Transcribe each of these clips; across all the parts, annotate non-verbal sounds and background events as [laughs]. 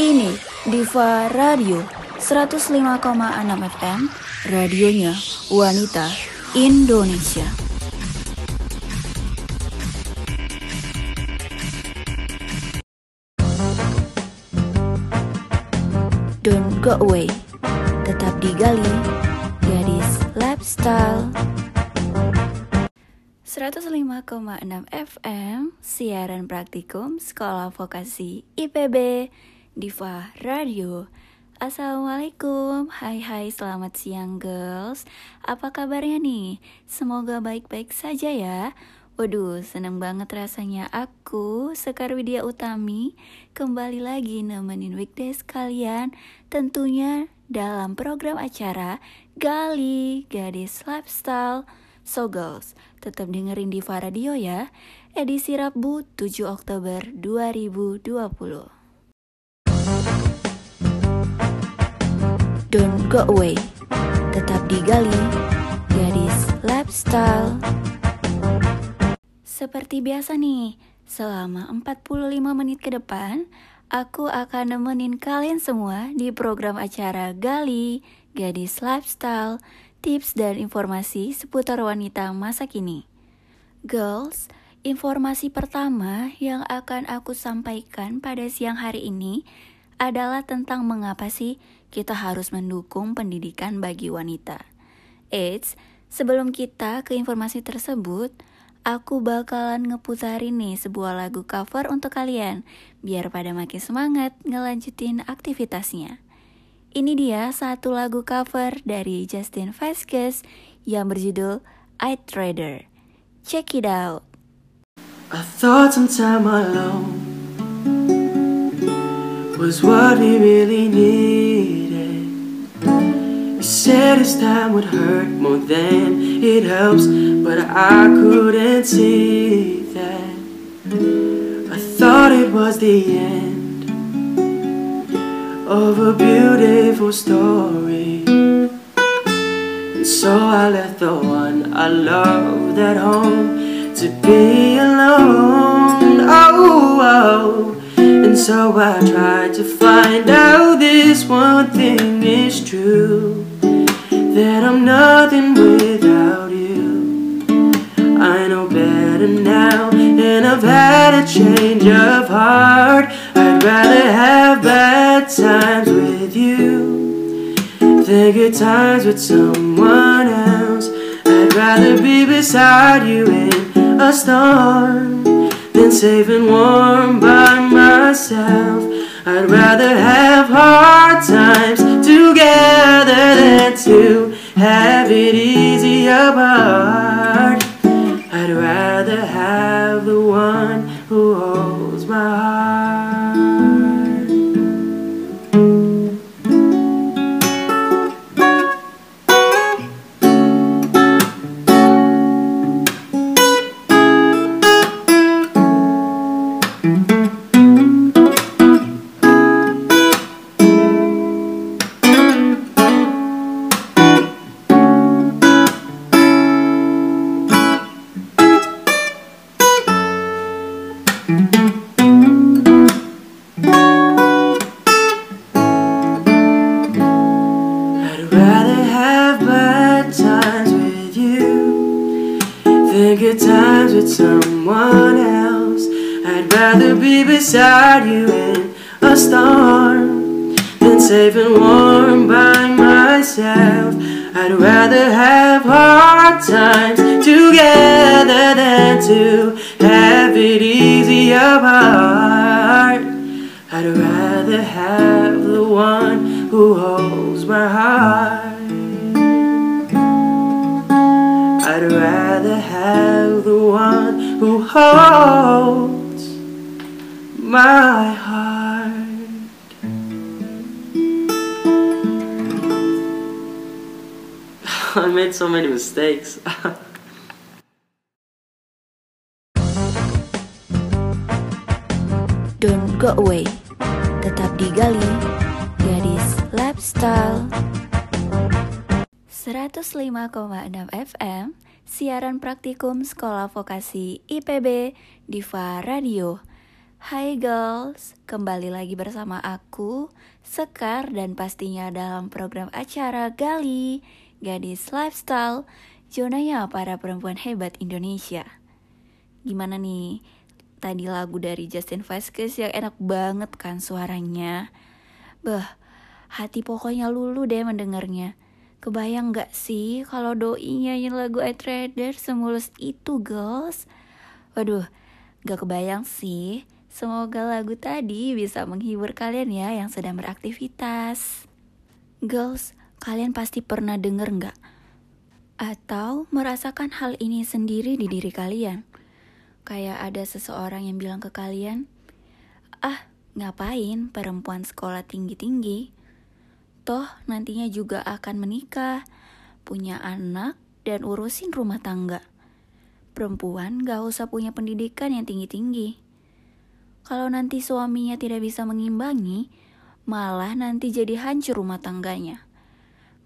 Ini Diva Radio 105,6 FM Radionya Wanita Indonesia. Don't go away Tetap digali Gadis Lifestyle 105,6 FM Siaran Praktikum Sekolah Vokasi IPB Diva Radio Assalamualaikum Hai hai selamat siang girls Apa kabarnya nih? Semoga baik-baik saja ya Waduh, seneng banget rasanya aku, Sekar Widya Utami, kembali lagi nemenin weekdays kalian, tentunya dalam program acara Gali Gadis Lifestyle. So girls, tetap dengerin di Radio ya, edisi Rabu 7 Oktober 2020. Don't go away, tetap digali Gadis Lifestyle. Seperti biasa nih, selama 45 menit ke depan, aku akan nemenin kalian semua di program acara Gali, Gadis Lifestyle, tips dan informasi seputar wanita masa kini. Girls, informasi pertama yang akan aku sampaikan pada siang hari ini adalah tentang mengapa sih kita harus mendukung pendidikan bagi wanita. Eits, sebelum kita ke informasi tersebut, aku bakalan ngeputarin nih sebuah lagu cover untuk kalian, biar pada makin semangat ngelanjutin aktivitasnya. Ini dia satu lagu cover dari Justin Vasquez yang berjudul I'd Rather. Check it out. I thought some time alone was what we really needed. You said this time would hurt more than it helps, but I couldn't see that. I thought it was the end of a beautiful story. And so I left the one I loved at home to be alone. Oh, oh. And so I tried to find out this one thing is true that I'm nothing without you. I know better now, and I've had a change of heart. I'd rather have bad times with you than good times with someone else. I'd rather be beside you in a storm than safe and warm by myself. I'd rather have hard times together than to have it easy apart. I'd rather have the one who holds my heart. Good times with someone else. I'd rather be beside you in a storm than safe and warm by myself. I'd rather have hard times together than to have it easy apart. I'd rather have the one who holds my heart. Who holds my heart. [laughs] I made so many mistakes. [laughs] Don't go away. Tetap digali. Gadis Lifestyle. 105,6 FM Siaran praktikum Sekolah Vokasi IPB Diva Radio Hai girls, kembali lagi bersama aku, Sekar dan pastinya dalam program acara Gali, Gadis Lifestyle, zonanya para perempuan hebat Indonesia. Gimana nih, tadi lagu dari Justin Vasquez yang enak banget kan suaranya? Bah, hati pokoknya lulu deh mendengarnya. Kebayang gak sih kalau doi nyanyi lagu I Trader semulus itu girls? Waduh, gak kebayang sih. Semoga lagu tadi bisa menghibur kalian ya yang sedang beraktivitas. Girls, kalian pasti pernah denger gak? Atau merasakan hal ini sendiri di diri kalian? Kayak ada seseorang yang bilang ke kalian, Ah, ngapain perempuan sekolah tinggi-tinggi? Toh nantinya juga akan menikah, punya anak, dan urusin rumah tangga. Perempuan gak usah punya pendidikan yang tinggi-tinggi. Kalau nanti suaminya tidak bisa mengimbangi, malah nanti jadi hancur rumah tangganya.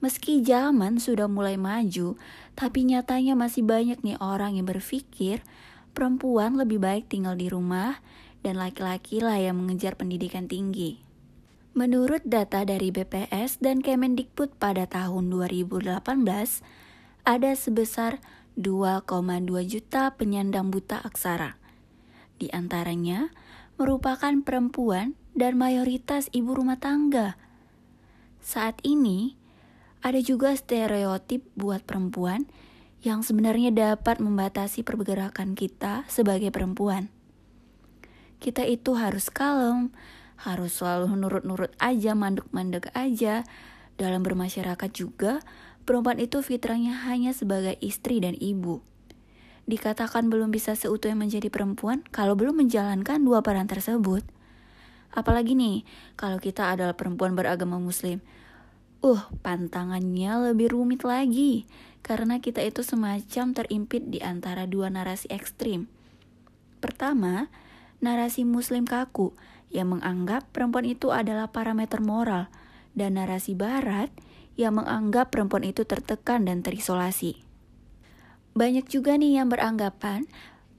Meski zaman sudah mulai maju, tapi nyatanya masih banyak nih orang yang berpikir perempuan lebih baik tinggal di rumah dan laki-laki lah yang mengejar pendidikan tinggi. Menurut data dari BPS dan Kemendikbud pada tahun 2018, ada sebesar 2,2 juta penyandang buta aksara. Di antaranya merupakan perempuan dan mayoritas ibu rumah tangga. Saat ini, ada juga stereotip buat perempuan yang sebenarnya dapat membatasi pergerakan kita sebagai perempuan. Kita itu harus kalem, harus selalu nurut-nurut aja, mandek-mandek aja. Dalam bermasyarakat juga, perempuan itu fitrahnya hanya sebagai istri dan ibu. Dikatakan belum bisa seutuhnya menjadi perempuan kalau belum menjalankan dua peran tersebut. Apalagi nih, kalau kita adalah perempuan beragama muslim. Uh, pantangannya lebih rumit lagi, karena kita itu semacam terimpit di antara dua narasi ekstrim. Pertama, narasi muslim kaku, yang menganggap perempuan itu adalah parameter moral, dan narasi barat yang menganggap perempuan itu tertekan dan terisolasi. Banyak juga nih yang beranggapan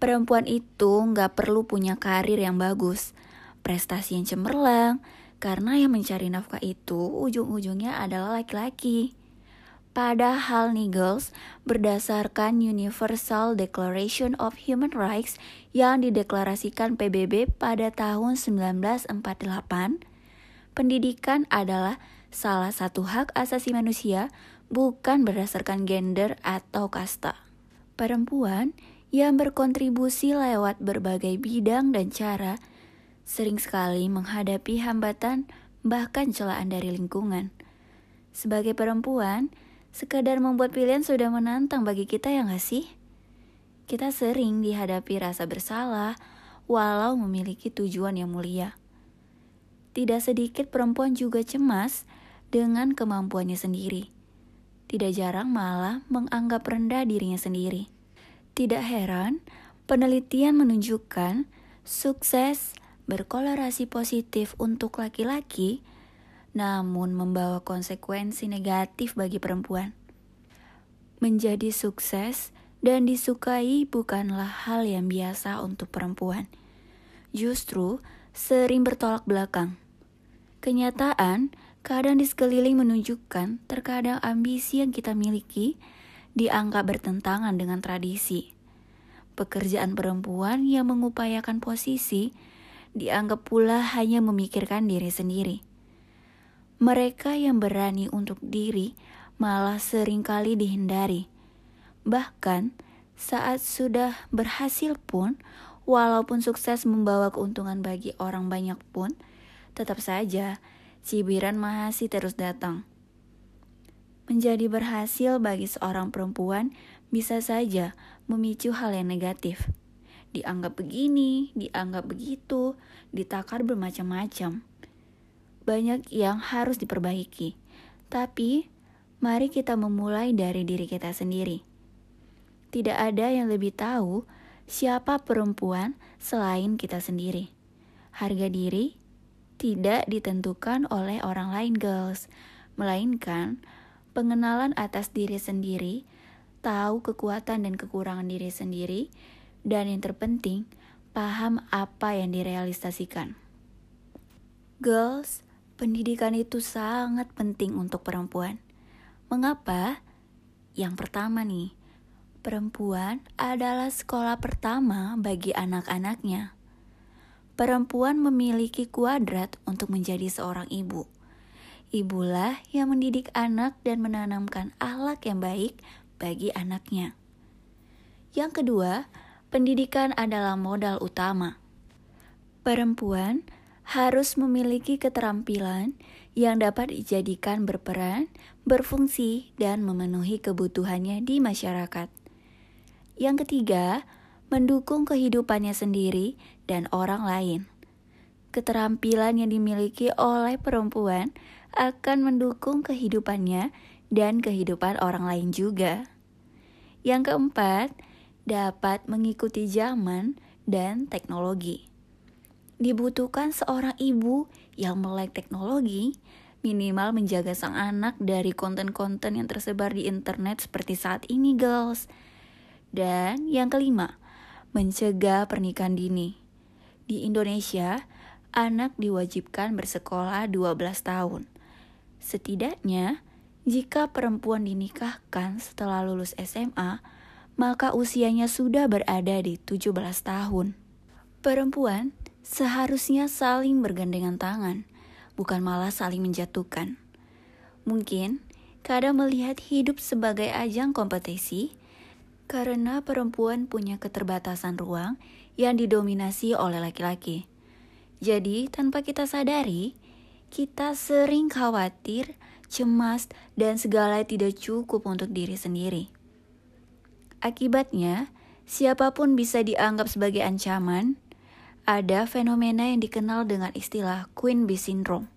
perempuan itu nggak perlu punya karir yang bagus, prestasi yang cemerlang, karena yang mencari nafkah itu ujung-ujungnya adalah laki-laki. Padahal nih girls, berdasarkan Universal Declaration of Human Rights yang dideklarasikan PBB pada tahun 1948, pendidikan adalah salah satu hak asasi manusia bukan berdasarkan gender atau kasta. Perempuan yang berkontribusi lewat berbagai bidang dan cara sering sekali menghadapi hambatan bahkan celaan dari lingkungan. Sebagai perempuan, Sekadar membuat pilihan sudah menantang bagi kita ya gak sih? Kita sering dihadapi rasa bersalah walau memiliki tujuan yang mulia. Tidak sedikit perempuan juga cemas dengan kemampuannya sendiri. Tidak jarang malah menganggap rendah dirinya sendiri. Tidak heran, penelitian menunjukkan sukses berkolerasi positif untuk laki-laki namun membawa konsekuensi negatif bagi perempuan. Menjadi sukses dan disukai bukanlah hal yang biasa untuk perempuan. Justru sering bertolak belakang. Kenyataan, kadang di sekeliling menunjukkan terkadang ambisi yang kita miliki dianggap bertentangan dengan tradisi. Pekerjaan perempuan yang mengupayakan posisi dianggap pula hanya memikirkan diri sendiri. Mereka yang berani untuk diri malah sering kali dihindari. Bahkan saat sudah berhasil pun, walaupun sukses membawa keuntungan bagi orang banyak pun, tetap saja cibiran masih terus datang. Menjadi berhasil bagi seorang perempuan bisa saja memicu hal yang negatif. Dianggap begini, dianggap begitu, ditakar bermacam-macam banyak yang harus diperbaiki. Tapi, mari kita memulai dari diri kita sendiri. Tidak ada yang lebih tahu siapa perempuan selain kita sendiri. Harga diri tidak ditentukan oleh orang lain, girls, melainkan pengenalan atas diri sendiri, tahu kekuatan dan kekurangan diri sendiri, dan yang terpenting, paham apa yang direalisasikan. Girls, pendidikan itu sangat penting untuk perempuan. Mengapa? Yang pertama nih, perempuan adalah sekolah pertama bagi anak-anaknya. Perempuan memiliki kuadrat untuk menjadi seorang ibu. Ibulah yang mendidik anak dan menanamkan akhlak yang baik bagi anaknya. Yang kedua, pendidikan adalah modal utama. Perempuan harus memiliki keterampilan yang dapat dijadikan berperan, berfungsi, dan memenuhi kebutuhannya di masyarakat. Yang ketiga, mendukung kehidupannya sendiri dan orang lain. Keterampilan yang dimiliki oleh perempuan akan mendukung kehidupannya dan kehidupan orang lain juga. Yang keempat, dapat mengikuti zaman dan teknologi dibutuhkan seorang ibu yang melek teknologi, minimal menjaga sang anak dari konten-konten yang tersebar di internet seperti saat ini, girls. Dan yang kelima, mencegah pernikahan dini. Di Indonesia, anak diwajibkan bersekolah 12 tahun. Setidaknya, jika perempuan dinikahkan setelah lulus SMA, maka usianya sudah berada di 17 tahun. Perempuan seharusnya saling bergandengan tangan, bukan malah saling menjatuhkan. Mungkin kadang melihat hidup sebagai ajang kompetisi karena perempuan punya keterbatasan ruang yang didominasi oleh laki-laki. Jadi, tanpa kita sadari, kita sering khawatir, cemas, dan segala tidak cukup untuk diri sendiri. Akibatnya, siapa pun bisa dianggap sebagai ancaman, ada fenomena yang dikenal dengan istilah Queen Bee Syndrome.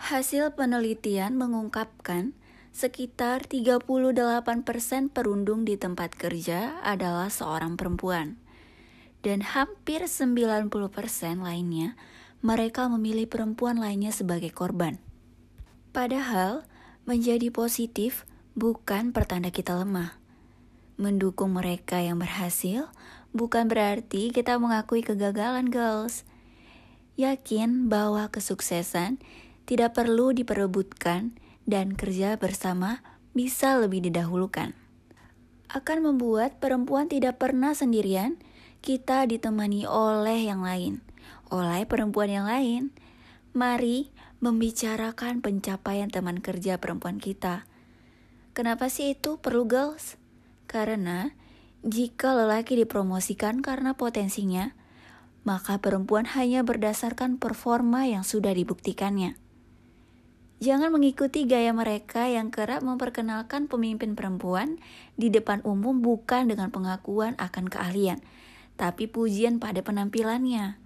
Hasil penelitian mengungkapkan sekitar 38% perundung di tempat kerja adalah seorang perempuan. Dan hampir 90% lainnya mereka memilih perempuan lainnya sebagai korban. Padahal menjadi positif bukan pertanda kita lemah. Mendukung mereka yang berhasil bukan berarti kita mengakui kegagalan, girls. Yakin bahwa kesuksesan tidak perlu diperebutkan dan kerja bersama bisa lebih didahulukan. Akan membuat perempuan tidak pernah sendirian, kita ditemani oleh yang lain, oleh perempuan yang lain. Mari membicarakan pencapaian teman kerja perempuan kita. Kenapa sih itu perlu girls? Karena jika lelaki dipromosikan karena potensinya, maka perempuan hanya berdasarkan performa yang sudah dibuktikannya. Jangan mengikuti gaya mereka yang kerap memperkenalkan pemimpin perempuan di depan umum bukan dengan pengakuan akan keahlian, tapi pujian pada penampilannya.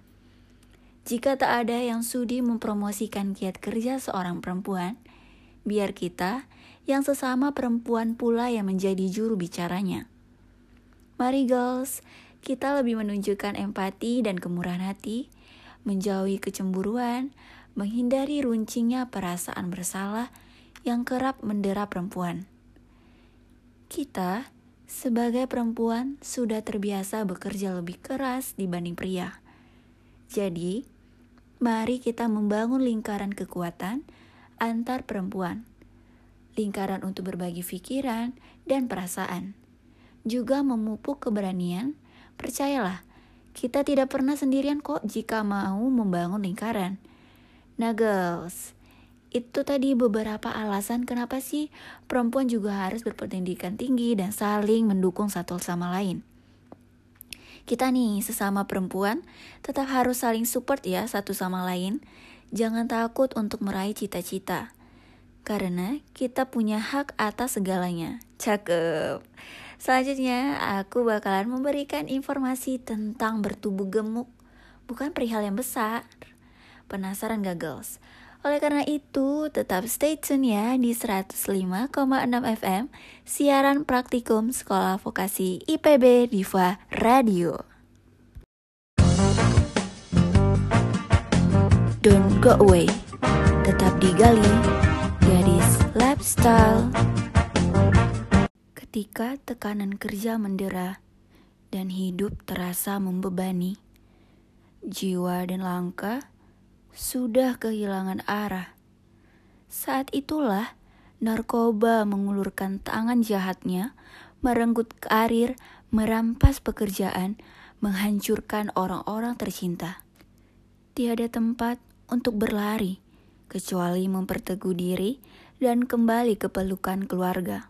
Jika tak ada yang sudi mempromosikan kiat kerja seorang perempuan, biar kita yang sesama perempuan pula yang menjadi juru bicaranya. Mari girls, kita lebih menunjukkan empati dan kemurahan hati, menjauhi kecemburuan, menghindari runcingnya perasaan bersalah yang kerap mendera perempuan. Kita, sebagai perempuan, sudah terbiasa bekerja lebih keras dibanding pria. Jadi, mari kita membangun lingkaran kekuatan antar perempuan, lingkaran untuk berbagi pikiran dan perasaan juga memupuk keberanian, percayalah, kita tidak pernah sendirian kok jika mau membangun lingkaran. Nah girls, itu tadi beberapa alasan kenapa sih perempuan juga harus berpendidikan tinggi dan saling mendukung satu sama lain. Kita nih sesama perempuan tetap harus saling support ya satu sama lain. Jangan takut untuk meraih cita-cita. Karena kita punya hak atas segalanya. Cakep. Selanjutnya, aku bakalan memberikan informasi tentang bertubuh gemuk, bukan perihal yang besar. Penasaran gak girls? Oleh karena itu, tetap stay tune ya di 105,6 FM, siaran praktikum Sekolah Vokasi IPB Diva Radio. Don't go away, tetap digali, gadis lifestyle ketika tekanan kerja mendera dan hidup terasa membebani. Jiwa dan langkah sudah kehilangan arah. Saat itulah narkoba mengulurkan tangan jahatnya, merenggut karir, merampas pekerjaan, menghancurkan orang-orang tercinta. Tiada tempat untuk berlari, kecuali memperteguh diri dan kembali ke pelukan keluarga.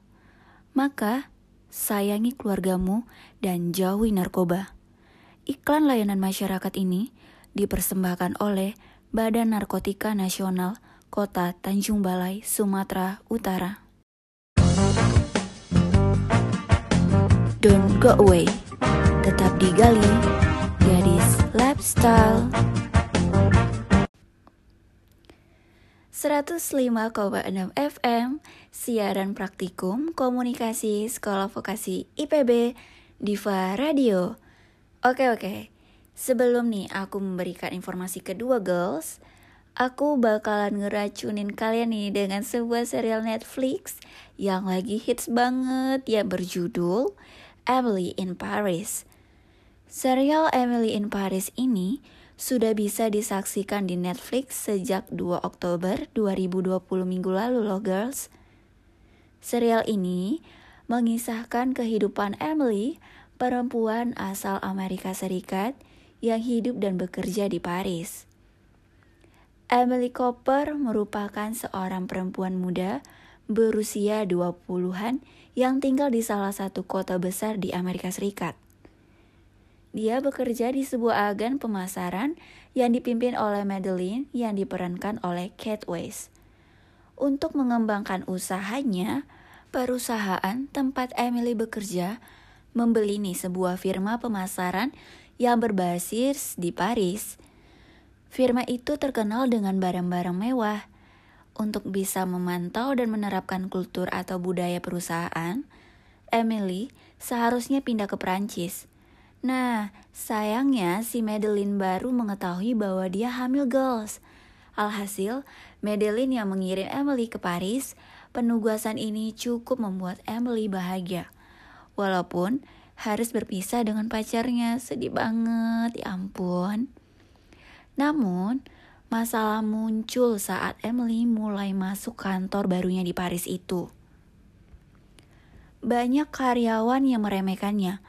Maka, sayangi keluargamu dan jauhi narkoba. Iklan layanan masyarakat ini dipersembahkan oleh Badan Narkotika Nasional Kota Tanjung Balai, Sumatera Utara. Don't go away, tetap digali, gadis lifestyle. 105,6 FM, siaran praktikum komunikasi Sekolah Vokasi IPB Diva Radio. Oke oke, Sebelum nih aku memberikan informasi kedua girls, aku bakalan ngeracunin kalian nih dengan sebuah serial Netflix yang lagi hits banget yang berjudul Emily in Paris. Serial Emily in Paris ini sudah bisa disaksikan di Netflix sejak 2 Oktober 2020 minggu lalu loh girls. Serial ini mengisahkan kehidupan Emily, perempuan asal Amerika Serikat yang hidup dan bekerja di Paris. Emily Cooper merupakan seorang perempuan muda berusia 20-an yang tinggal di salah satu kota besar di Amerika Serikat. Dia bekerja di sebuah agen pemasaran yang dipimpin oleh Madeline yang diperankan oleh Kate Weiss. Untuk mengembangkan usahanya, perusahaan tempat Emily bekerja membeli nih sebuah firma pemasaran yang berbasis di Paris. Firma itu terkenal dengan barang-barang mewah. Untuk bisa memantau dan menerapkan kultur atau budaya perusahaan, Emily seharusnya pindah ke Prancis. Nah, sayangnya si Madeline baru mengetahui bahwa dia hamil girls. Alhasil, Madeline yang mengirim Emily ke Paris, penugasan ini cukup membuat Emily bahagia. Walaupun harus berpisah dengan pacarnya. Sedih banget, ya ampun. Namun, masalah muncul saat Emily mulai masuk kantor barunya di Paris itu. Banyak karyawan yang meremehkannya.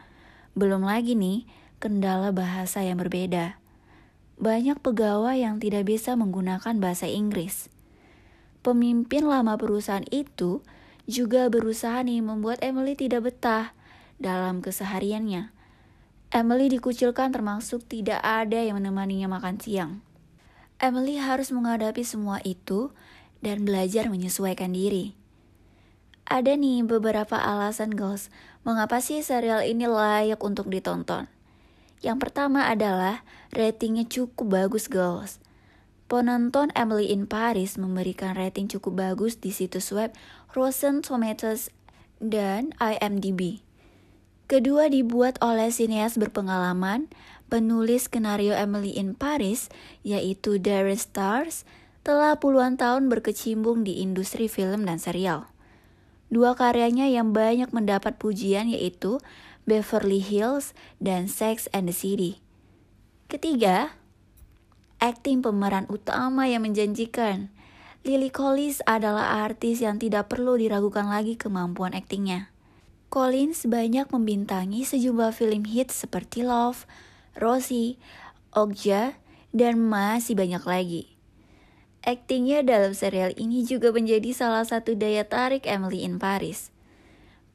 Belum lagi nih, kendala bahasa yang berbeda. Banyak pegawai yang tidak bisa menggunakan bahasa Inggris. Pemimpin lama perusahaan itu juga berusaha nih membuat Emily tidak betah dalam kesehariannya. Emily dikucilkan termasuk tidak ada yang menemaninya makan siang. Emily harus menghadapi semua itu dan belajar menyesuaikan diri. Ada nih beberapa alasan girls mengapa sih serial ini layak untuk ditonton. Yang pertama adalah ratingnya cukup bagus girls. Penonton Emily in Paris memberikan rating cukup bagus di situs web Rotten Tomatoes dan IMDb. Kedua dibuat oleh sineas berpengalaman, penulis skenario Emily in Paris, yaitu Darren Stars, telah puluhan tahun berkecimpung di industri film dan serial. Dua karyanya yang banyak mendapat pujian yaitu Beverly Hills dan Sex and the City. Ketiga, akting pemeran utama yang menjanjikan. Lily Collins adalah artis yang tidak perlu diragukan lagi kemampuan aktingnya. Collins banyak membintangi sejumlah film hits seperti Love, Rosie, Okja, dan masih banyak lagi. Aktingnya dalam serial ini juga menjadi salah satu daya tarik Emily in Paris.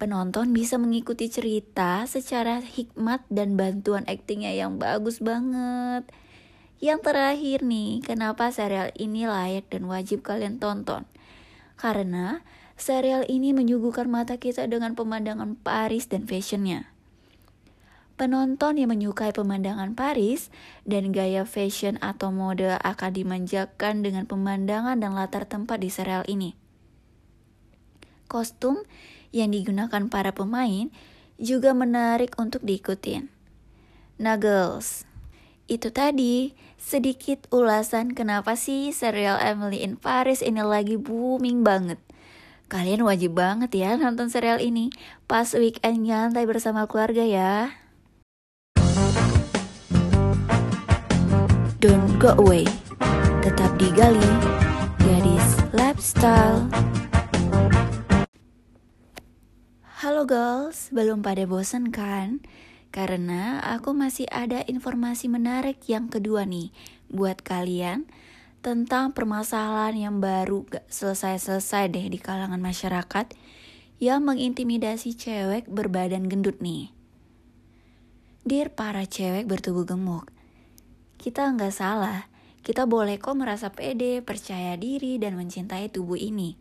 Penonton bisa mengikuti cerita secara hikmat dan bantuan aktingnya yang bagus banget. Yang terakhir nih, kenapa serial ini layak dan wajib kalian tonton? Karena serial ini menyuguhkan mata kita dengan pemandangan Paris dan fashionnya. Penonton yang menyukai pemandangan Paris dan gaya fashion atau mode akan dimanjakan dengan pemandangan dan latar tempat di serial ini. Kostum yang digunakan para pemain juga menarik untuk diikutin. Nah girls, itu tadi sedikit ulasan kenapa sih serial Emily in Paris ini lagi booming banget. Kalian wajib banget ya nonton serial ini. Pas weekend nyantai bersama keluarga ya. Don't go away. Tetap digali. Gadis Lifestyle. Halo girls, belum pada bosen kan? Karena aku masih ada informasi menarik yang kedua nih buat kalian tentang permasalahan yang baru gak selesai-selesai deh di kalangan masyarakat yang mengintimidasi cewek berbadan gendut nih. Dear para cewek bertubuh gemuk, kita nggak salah, kita boleh kok merasa pede, percaya diri, dan mencintai tubuh ini.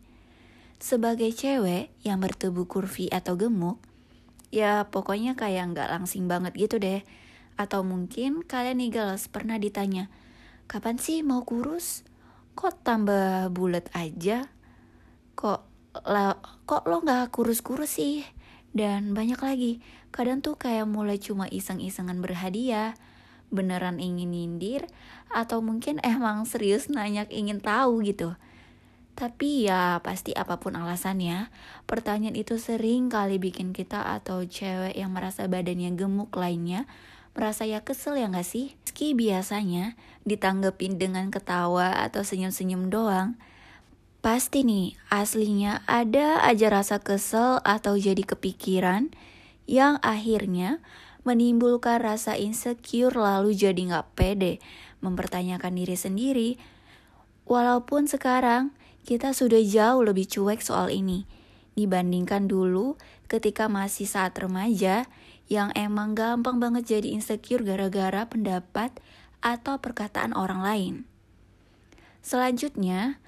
Sebagai cewek yang bertubuh kurvi atau gemuk, ya pokoknya kayak nggak langsing banget gitu deh. Atau mungkin kalian nih girls pernah ditanya, kapan sih mau kurus? Kok tambah bulat aja? Kok lah kok lo nggak kurus-kurus sih dan banyak lagi kadang tuh kayak mulai cuma iseng-isengan berhadiah beneran ingin nyindir atau mungkin [laughs] emang serius nanya ingin tahu gitu tapi ya pasti apa pun alasannya pertanyaan itu sering kali bikin kita atau cewek yang merasa badannya gemuk lainnya merasa ya kesel ya gak sih? Meski biasanya ditanggepin dengan ketawa atau senyum-senyum doang, Pasti nih, aslinya ada aja rasa kesel atau jadi kepikiran yang akhirnya menimbulkan rasa insecure lalu jadi gak pede, mempertanyakan diri sendiri. Walaupun sekarang kita sudah jauh lebih cuek soal ini, dibandingkan dulu ketika masih saat remaja yang emang gampang banget jadi insecure gara-gara pendapat atau perkataan orang lain. Selanjutnya,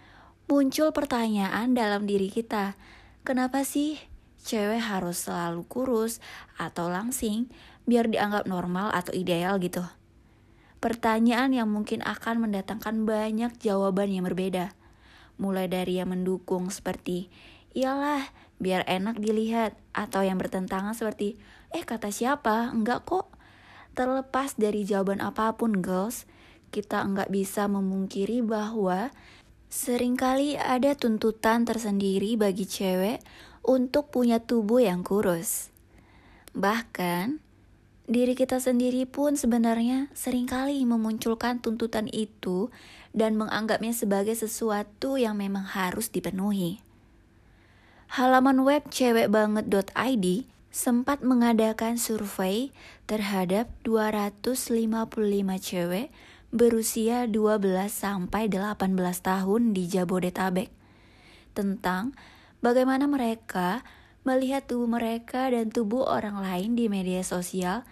muncul pertanyaan dalam diri kita, kenapa sih cewek harus selalu kurus atau langsing biar dianggap normal atau ideal gitu? Pertanyaan yang mungkin akan mendatangkan banyak jawaban yang berbeda. Mulai dari yang mendukung seperti, iyalah biar enak dilihat, atau yang bertentangan seperti, eh kata siapa, enggak kok. Terlepas dari jawaban apa pun girls, kita enggak bisa memungkiri bahwa Seringkali ada tuntutan tersendiri bagi cewek untuk punya tubuh yang kurus. Bahkan, diri kita sendiri pun sebenarnya sering kali memunculkan tuntutan itu dan menganggapnya sebagai sesuatu yang memang harus dipenuhi. Halaman web cewekbanget.id sempat mengadakan survei terhadap 255 cewek berusia 12 sampai 18 tahun di Jabodetabek tentang bagaimana mereka melihat tubuh mereka dan tubuh orang lain di media sosial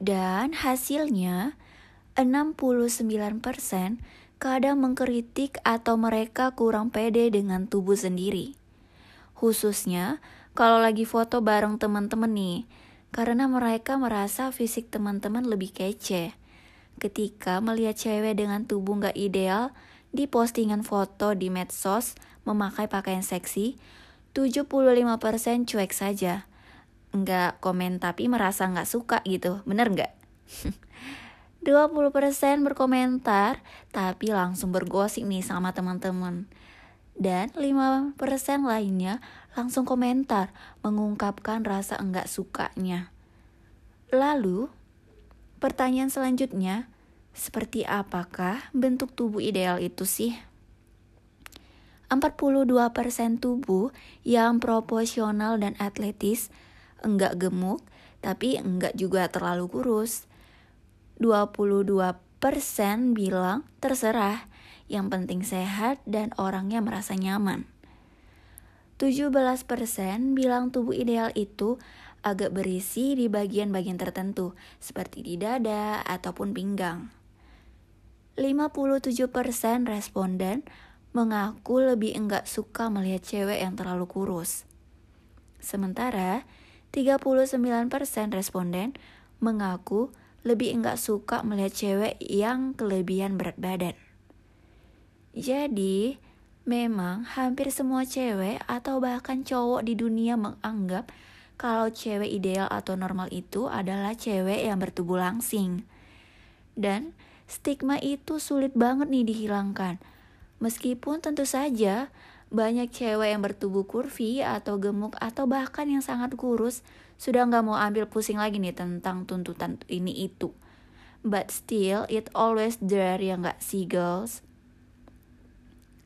dan hasilnya 69% kadang mengkritik atau mereka kurang pede dengan tubuh sendiri. Khususnya kalau lagi foto bareng teman-teman nih, karena mereka merasa fisik teman-teman lebih kece ketika melihat cewek dengan tubuh gak ideal di postingan foto di medsos memakai pakaian seksi, 75% cuek saja. Nggak komen tapi merasa nggak suka gitu, bener nggak? [laughs] 20% berkomentar tapi langsung bergosip nih sama teman-teman. Dan 5% lainnya langsung komentar mengungkapkan rasa enggak sukanya. Lalu, Pertanyaan selanjutnya, seperti apakah bentuk tubuh ideal itu sih? 42% tubuh yang proporsional dan atletis, enggak gemuk, tapi enggak juga terlalu kurus. 22% bilang terserah, yang penting sehat dan orangnya merasa nyaman. 17% bilang tubuh ideal itu agak berisi di bagian-bagian tertentu, seperti di dada ataupun pinggang. 57% responden mengaku lebih enggak suka melihat cewek yang terlalu kurus. Sementara, 39% responden mengaku lebih enggak suka melihat cewek yang kelebihan berat badan. Jadi, memang hampir semua cewek atau bahkan cowok di dunia menganggap kalau cewek ideal atau normal itu adalah cewek yang bertubuh langsing. Dan stigma itu sulit banget nih dihilangkan. Meskipun tentu saja banyak cewek yang bertubuh kurvi atau gemuk atau bahkan yang sangat kurus sudah nggak mau ambil pusing lagi nih tentang tuntutan ini itu. but still it always there ya nggak sih girls?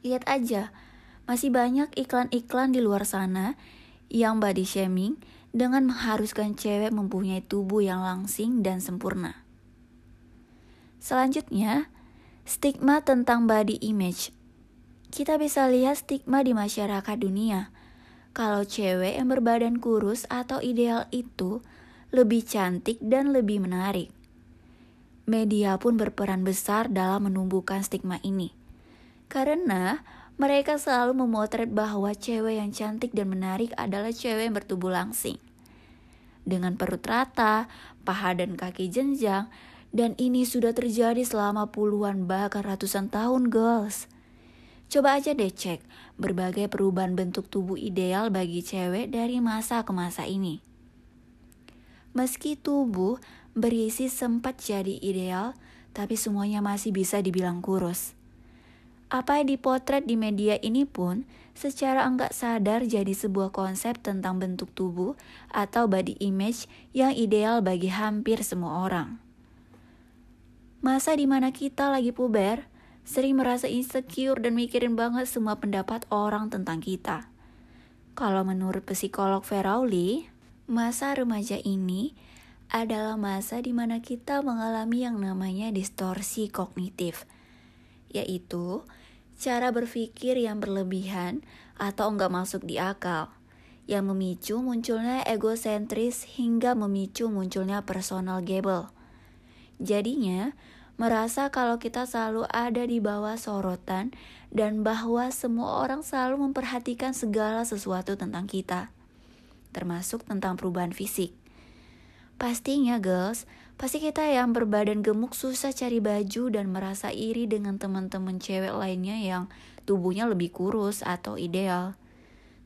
Lihat aja, masih banyak iklan-iklan di luar sana yang body shaming dengan mengharuskan cewek mempunyai tubuh yang langsing dan sempurna. Selanjutnya, stigma tentang body image. Kita bisa lihat stigma di masyarakat dunia. Kalau cewek yang berbadan kurus atau ideal itu lebih cantik dan lebih menarik. Media pun berperan besar dalam menumbuhkan stigma ini. Karena mereka selalu memotret bahwa cewek yang cantik dan menarik adalah cewek yang bertubuh langsing. Dengan perut rata, paha dan kaki jenjang, dan ini sudah terjadi selama puluhan bahkan ratusan tahun, girls. Coba aja deh cek berbagai perubahan bentuk tubuh ideal bagi cewek dari masa ke masa ini. Meski tubuh berisi sempat jadi ideal, tapi semuanya masih bisa dibilang kurus. Apa yang dipotret di media ini pun secara enggak sadar jadi sebuah konsep tentang bentuk tubuh atau body image yang ideal bagi hampir semua orang. Masa di mana kita lagi puber, sering merasa insecure dan mikirin banget semua pendapat orang tentang kita. Kalau menurut psikolog Ferauli, masa remaja ini adalah masa di mana kita mengalami yang namanya distorsi kognitif, yaitu cara berpikir yang berlebihan atau enggak masuk di akal, yang memicu munculnya egosentris hingga memicu munculnya personal gable. Jadinya, merasa kalau kita selalu ada di bawah sorotan dan bahwa semua orang selalu memperhatikan segala sesuatu tentang kita, termasuk tentang perubahan fisik. Pastinya, girls, Pasti kita yang berbadan gemuk susah cari baju dan merasa iri dengan teman-teman cewek lainnya yang tubuhnya lebih kurus atau ideal.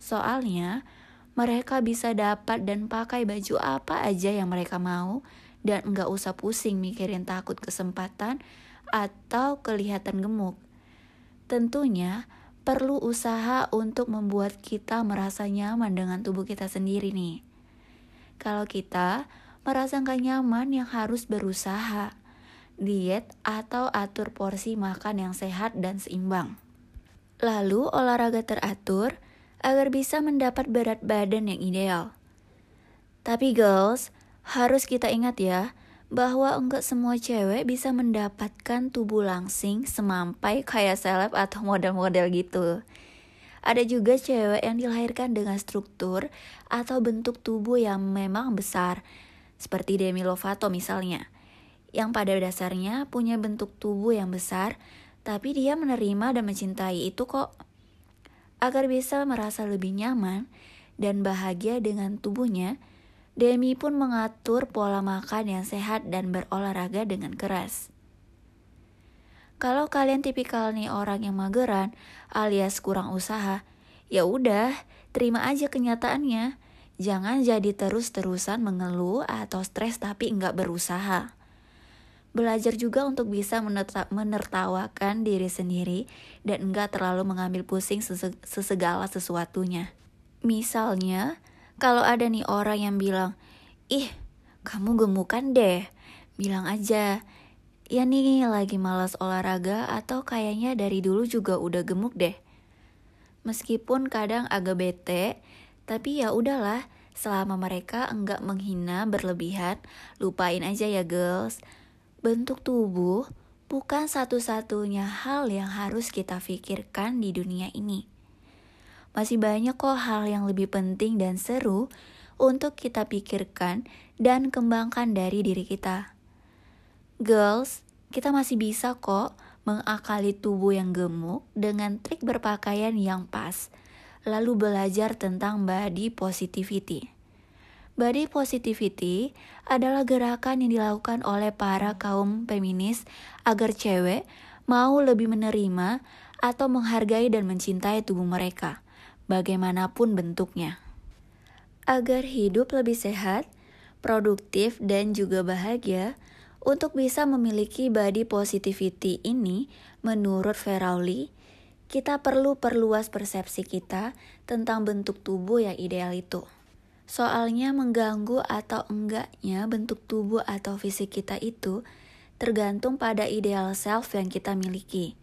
Soalnya, mereka bisa dapat dan pakai baju apa aja yang mereka mau dan nggak usah pusing mikirin takut kesempatan atau kelihatan gemuk. Tentunya, perlu usaha untuk membuat kita merasa nyaman dengan tubuh kita sendiri nih. Kalau kita merasa gak nyaman yang harus berusaha, diet atau atur porsi makan yang sehat dan seimbang. Lalu olahraga teratur agar bisa mendapat berat badan yang ideal. Tapi girls, harus kita ingat ya, bahwa enggak semua cewek bisa mendapatkan tubuh langsing semampai kayak seleb atau model-model gitu. Ada juga cewek yang dilahirkan dengan struktur atau bentuk tubuh yang memang besar seperti Demi Lovato misalnya, yang pada dasarnya punya bentuk tubuh yang besar, tapi dia menerima dan mencintai itu kok. Agar bisa merasa lebih nyaman dan bahagia dengan tubuhnya, Demi pun mengatur pola makan yang sehat dan berolahraga dengan keras. Kalau kalian tipikal nih orang yang mageran alias kurang usaha, ya udah, terima aja kenyataannya. Jangan jadi terus-terusan mengeluh atau stres tapi enggak berusaha. Belajar juga untuk bisa menertawakan diri sendiri dan enggak terlalu mengambil pusing sesegala sesuatunya. Misalnya, kalau ada nih orang yang bilang, ih kamu gemukan deh, bilang aja, ya nih lagi malas olahraga atau kayaknya dari dulu juga udah gemuk deh. Meskipun kadang agak bete, tapi ya udahlah, selama mereka enggak menghina berlebihan, lupain aja ya girls. Bentuk tubuh bukan satu-satunya hal yang harus kita pikirkan di dunia ini. Masih banyak kok hal yang lebih penting dan seru untuk kita pikirkan dan kembangkan dari diri kita. Girls, kita masih bisa kok mengakali tubuh yang gemuk dengan trik berpakaian yang pas lalu belajar tentang body positivity. Body positivity adalah gerakan yang dilakukan oleh para kaum feminis agar cewek mau lebih menerima atau menghargai dan mencintai tubuh mereka, bagaimanapun bentuknya. Agar hidup lebih sehat, produktif, dan juga bahagia, untuk bisa memiliki body positivity ini, menurut Ferauli, kita perlu perluas persepsi kita tentang bentuk tubuh yang ideal itu. Soalnya mengganggu atau enggaknya bentuk tubuh atau fisik kita itu tergantung pada ideal self yang kita miliki.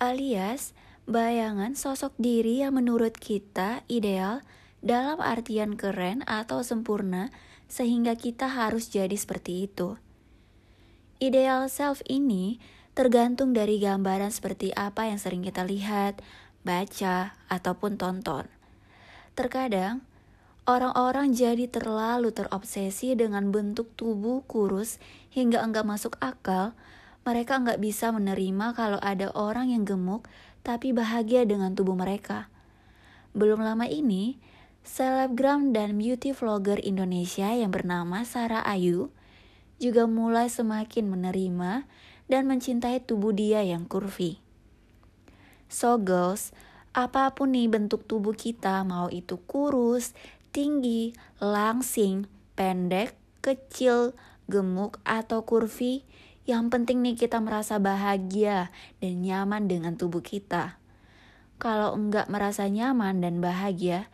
Alias, bayangan sosok diri yang menurut kita ideal dalam artian keren atau sempurna sehingga kita harus jadi seperti itu. Ideal self ini tergantung dari gambaran seperti apa yang sering kita lihat, baca, ataupun tonton. Terkadang, orang-orang jadi terlalu terobsesi dengan bentuk tubuh kurus hingga enggak masuk akal, mereka enggak bisa menerima kalau ada orang yang gemuk tapi bahagia dengan tubuh mereka. Belum lama ini, selebgram dan beauty vlogger Indonesia yang bernama Sarah Ayu juga mulai semakin menerima dan mencintai tubuh dia yang kurvi. So girls, apa pun nih bentuk tubuh kita, mau itu kurus, tinggi, langsing, pendek, kecil, gemuk, atau kurvi, yang penting nih kita merasa bahagia dan nyaman dengan tubuh kita. Kalau enggak merasa nyaman dan bahagia,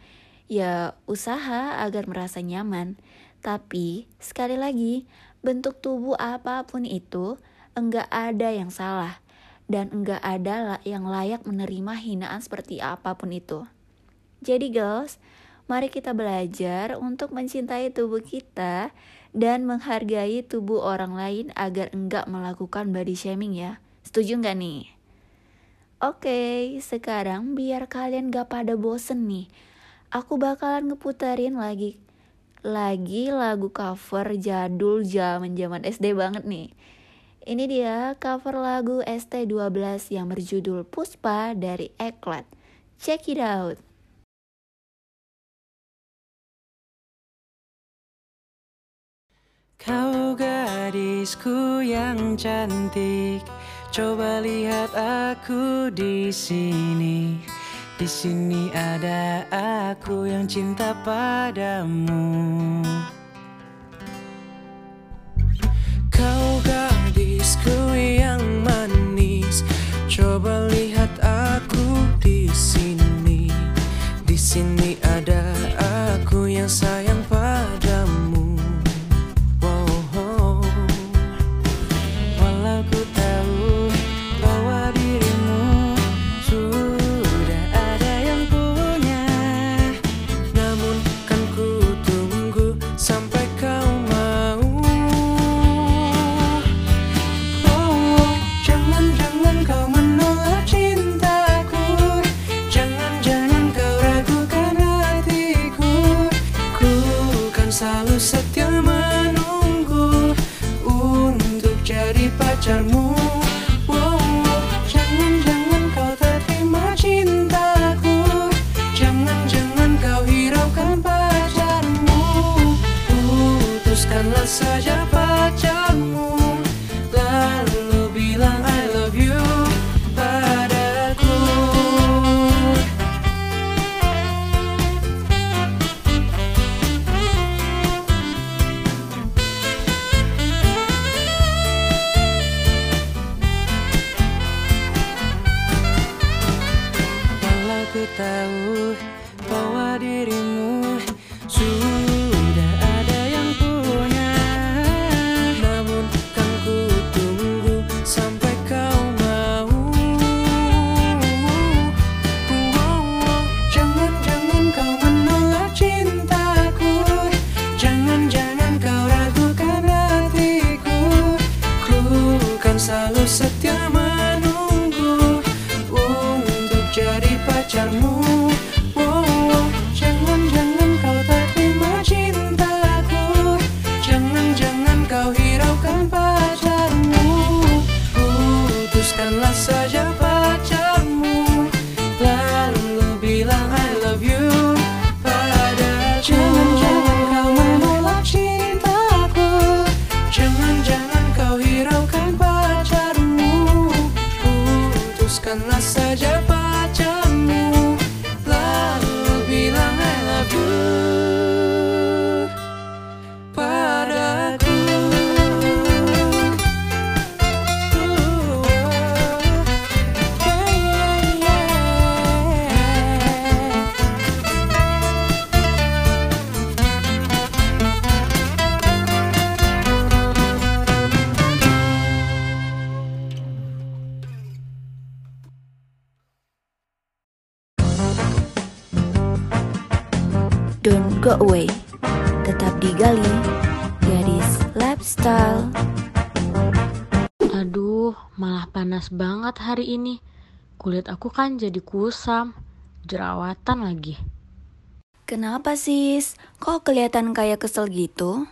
ya usaha agar merasa nyaman. Tapi, sekali lagi, bentuk tubuh apa pun itu, enggak ada yang salah dan enggak ada yang layak menerima hinaan seperti apa pun itu. Jadi girls, mari kita belajar untuk mencintai tubuh kita dan menghargai tubuh orang lain agar enggak melakukan body shaming ya. Setuju nggak nih? Oke, sekarang biar kalian gak pada bosen nih, aku bakalan ngeputerin lagi lagi lagu cover jadul zaman zaman SD banget nih. Ini dia cover lagu ST12 yang berjudul Puspa dari Eklat. Check it out. Kau gadisku yang cantik, coba lihat aku di sini. Di sini ada aku yang cinta padamu. Don't go away. Tetap digali. Gadis Lifestyle. Aduh, malah panas banget hari ini. Kulit aku kan jadi kusam, jerawatan lagi. Kenapa sis? Kok kelihatan kayak kesel gitu?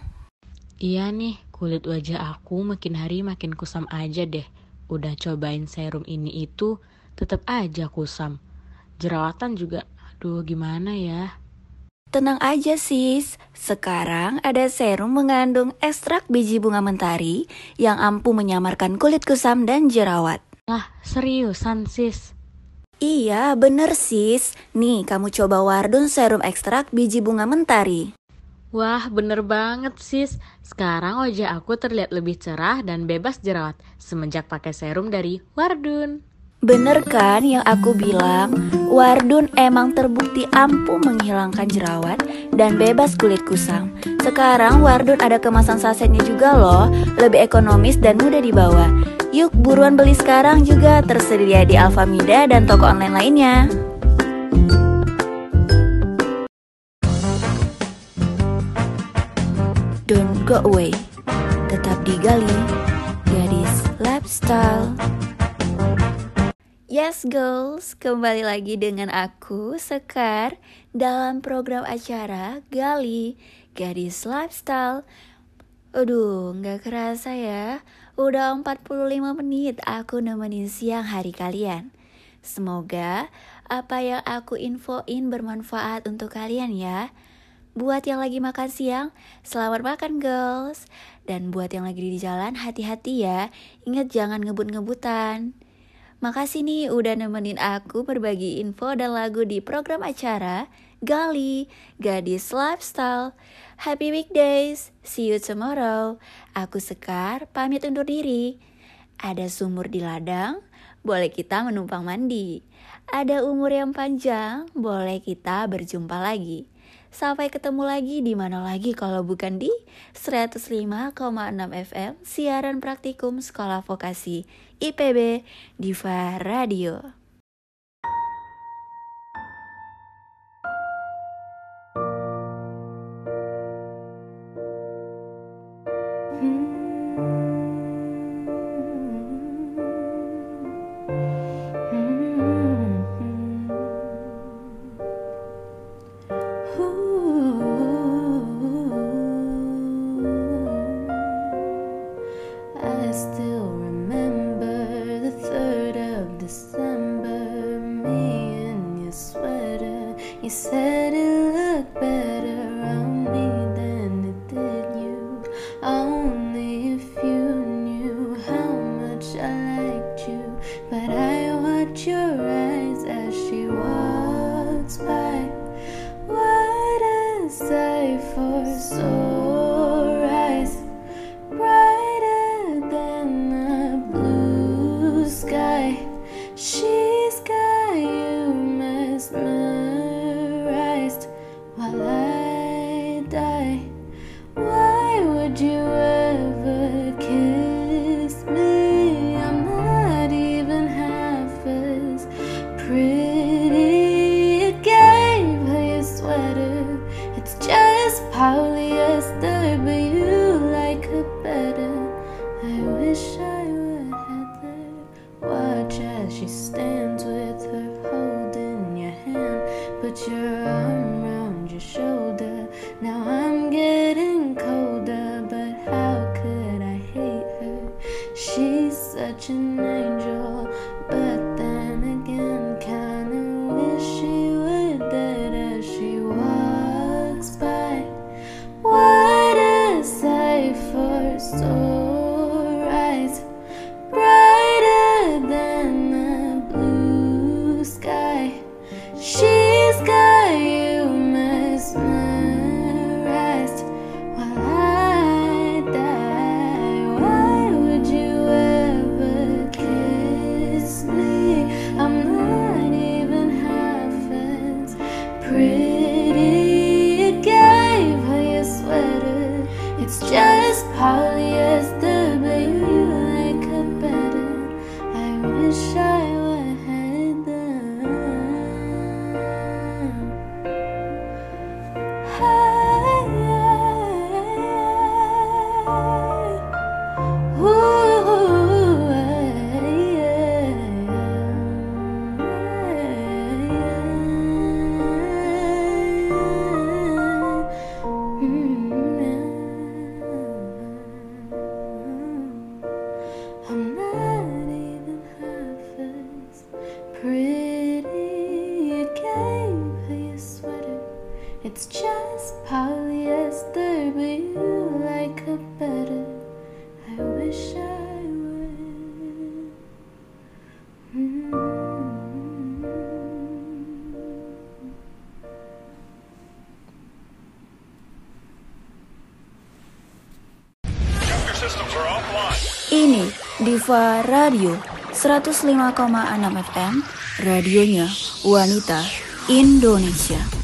Iya nih, kulit wajah aku makin hari makin kusam aja deh. Udah cobain serum ini itu, tetap aja kusam. Jerawatan juga, aduh gimana ya? Tenang aja sis, sekarang ada serum mengandung ekstrak biji bunga mentari yang ampuh menyamarkan kulit kusam dan jerawat. Lah, seriusan sis? Iya, bener sis. Nih, kamu coba Wardun serum ekstrak biji bunga mentari. Wah, bener banget sis. Sekarang wajah aku terlihat lebih cerah dan bebas jerawat semenjak pakai serum dari Wardun. Bener kan yang aku bilang? Wardun emang terbukti ampuh menghilangkan jerawat dan bebas kulit kusam. Sekarang Wardun ada kemasan sasetnya juga loh, lebih ekonomis dan mudah dibawa. Yuk buruan beli sekarang juga tersedia di Alfamida dan toko online lainnya. Don't go away. Tetap digali. Gadis Lifestyle. Yes girls, kembali lagi dengan aku Sekar dalam program acara Gali Gadis Lifestyle. Aduh, nggak kerasa ya, udah 45 menit aku nemenin siang hari kalian. Semoga apa yang aku infoin bermanfaat untuk kalian ya. Buat yang lagi makan siang, selamat makan girls. Dan buat yang lagi di jalan, hati-hati ya. Ingat jangan ngebut-ngebutan. Makasih nih udah nemenin aku berbagi info dan lagu di program acara Gali, Gadis Lifestyle. Happy weekdays, see you tomorrow. Aku Sekar, pamit undur diri. Ada sumur di ladang, boleh kita menumpang mandi. Ada umur yang panjang, boleh kita berjumpa lagi. Sampai ketemu lagi di mana lagi kalau bukan di 105,6 FM siaran praktikum Sekolah Vokasi IPB Diva Radio. I it's just part Radio 105,6 FM, radionya wanita Indonesia.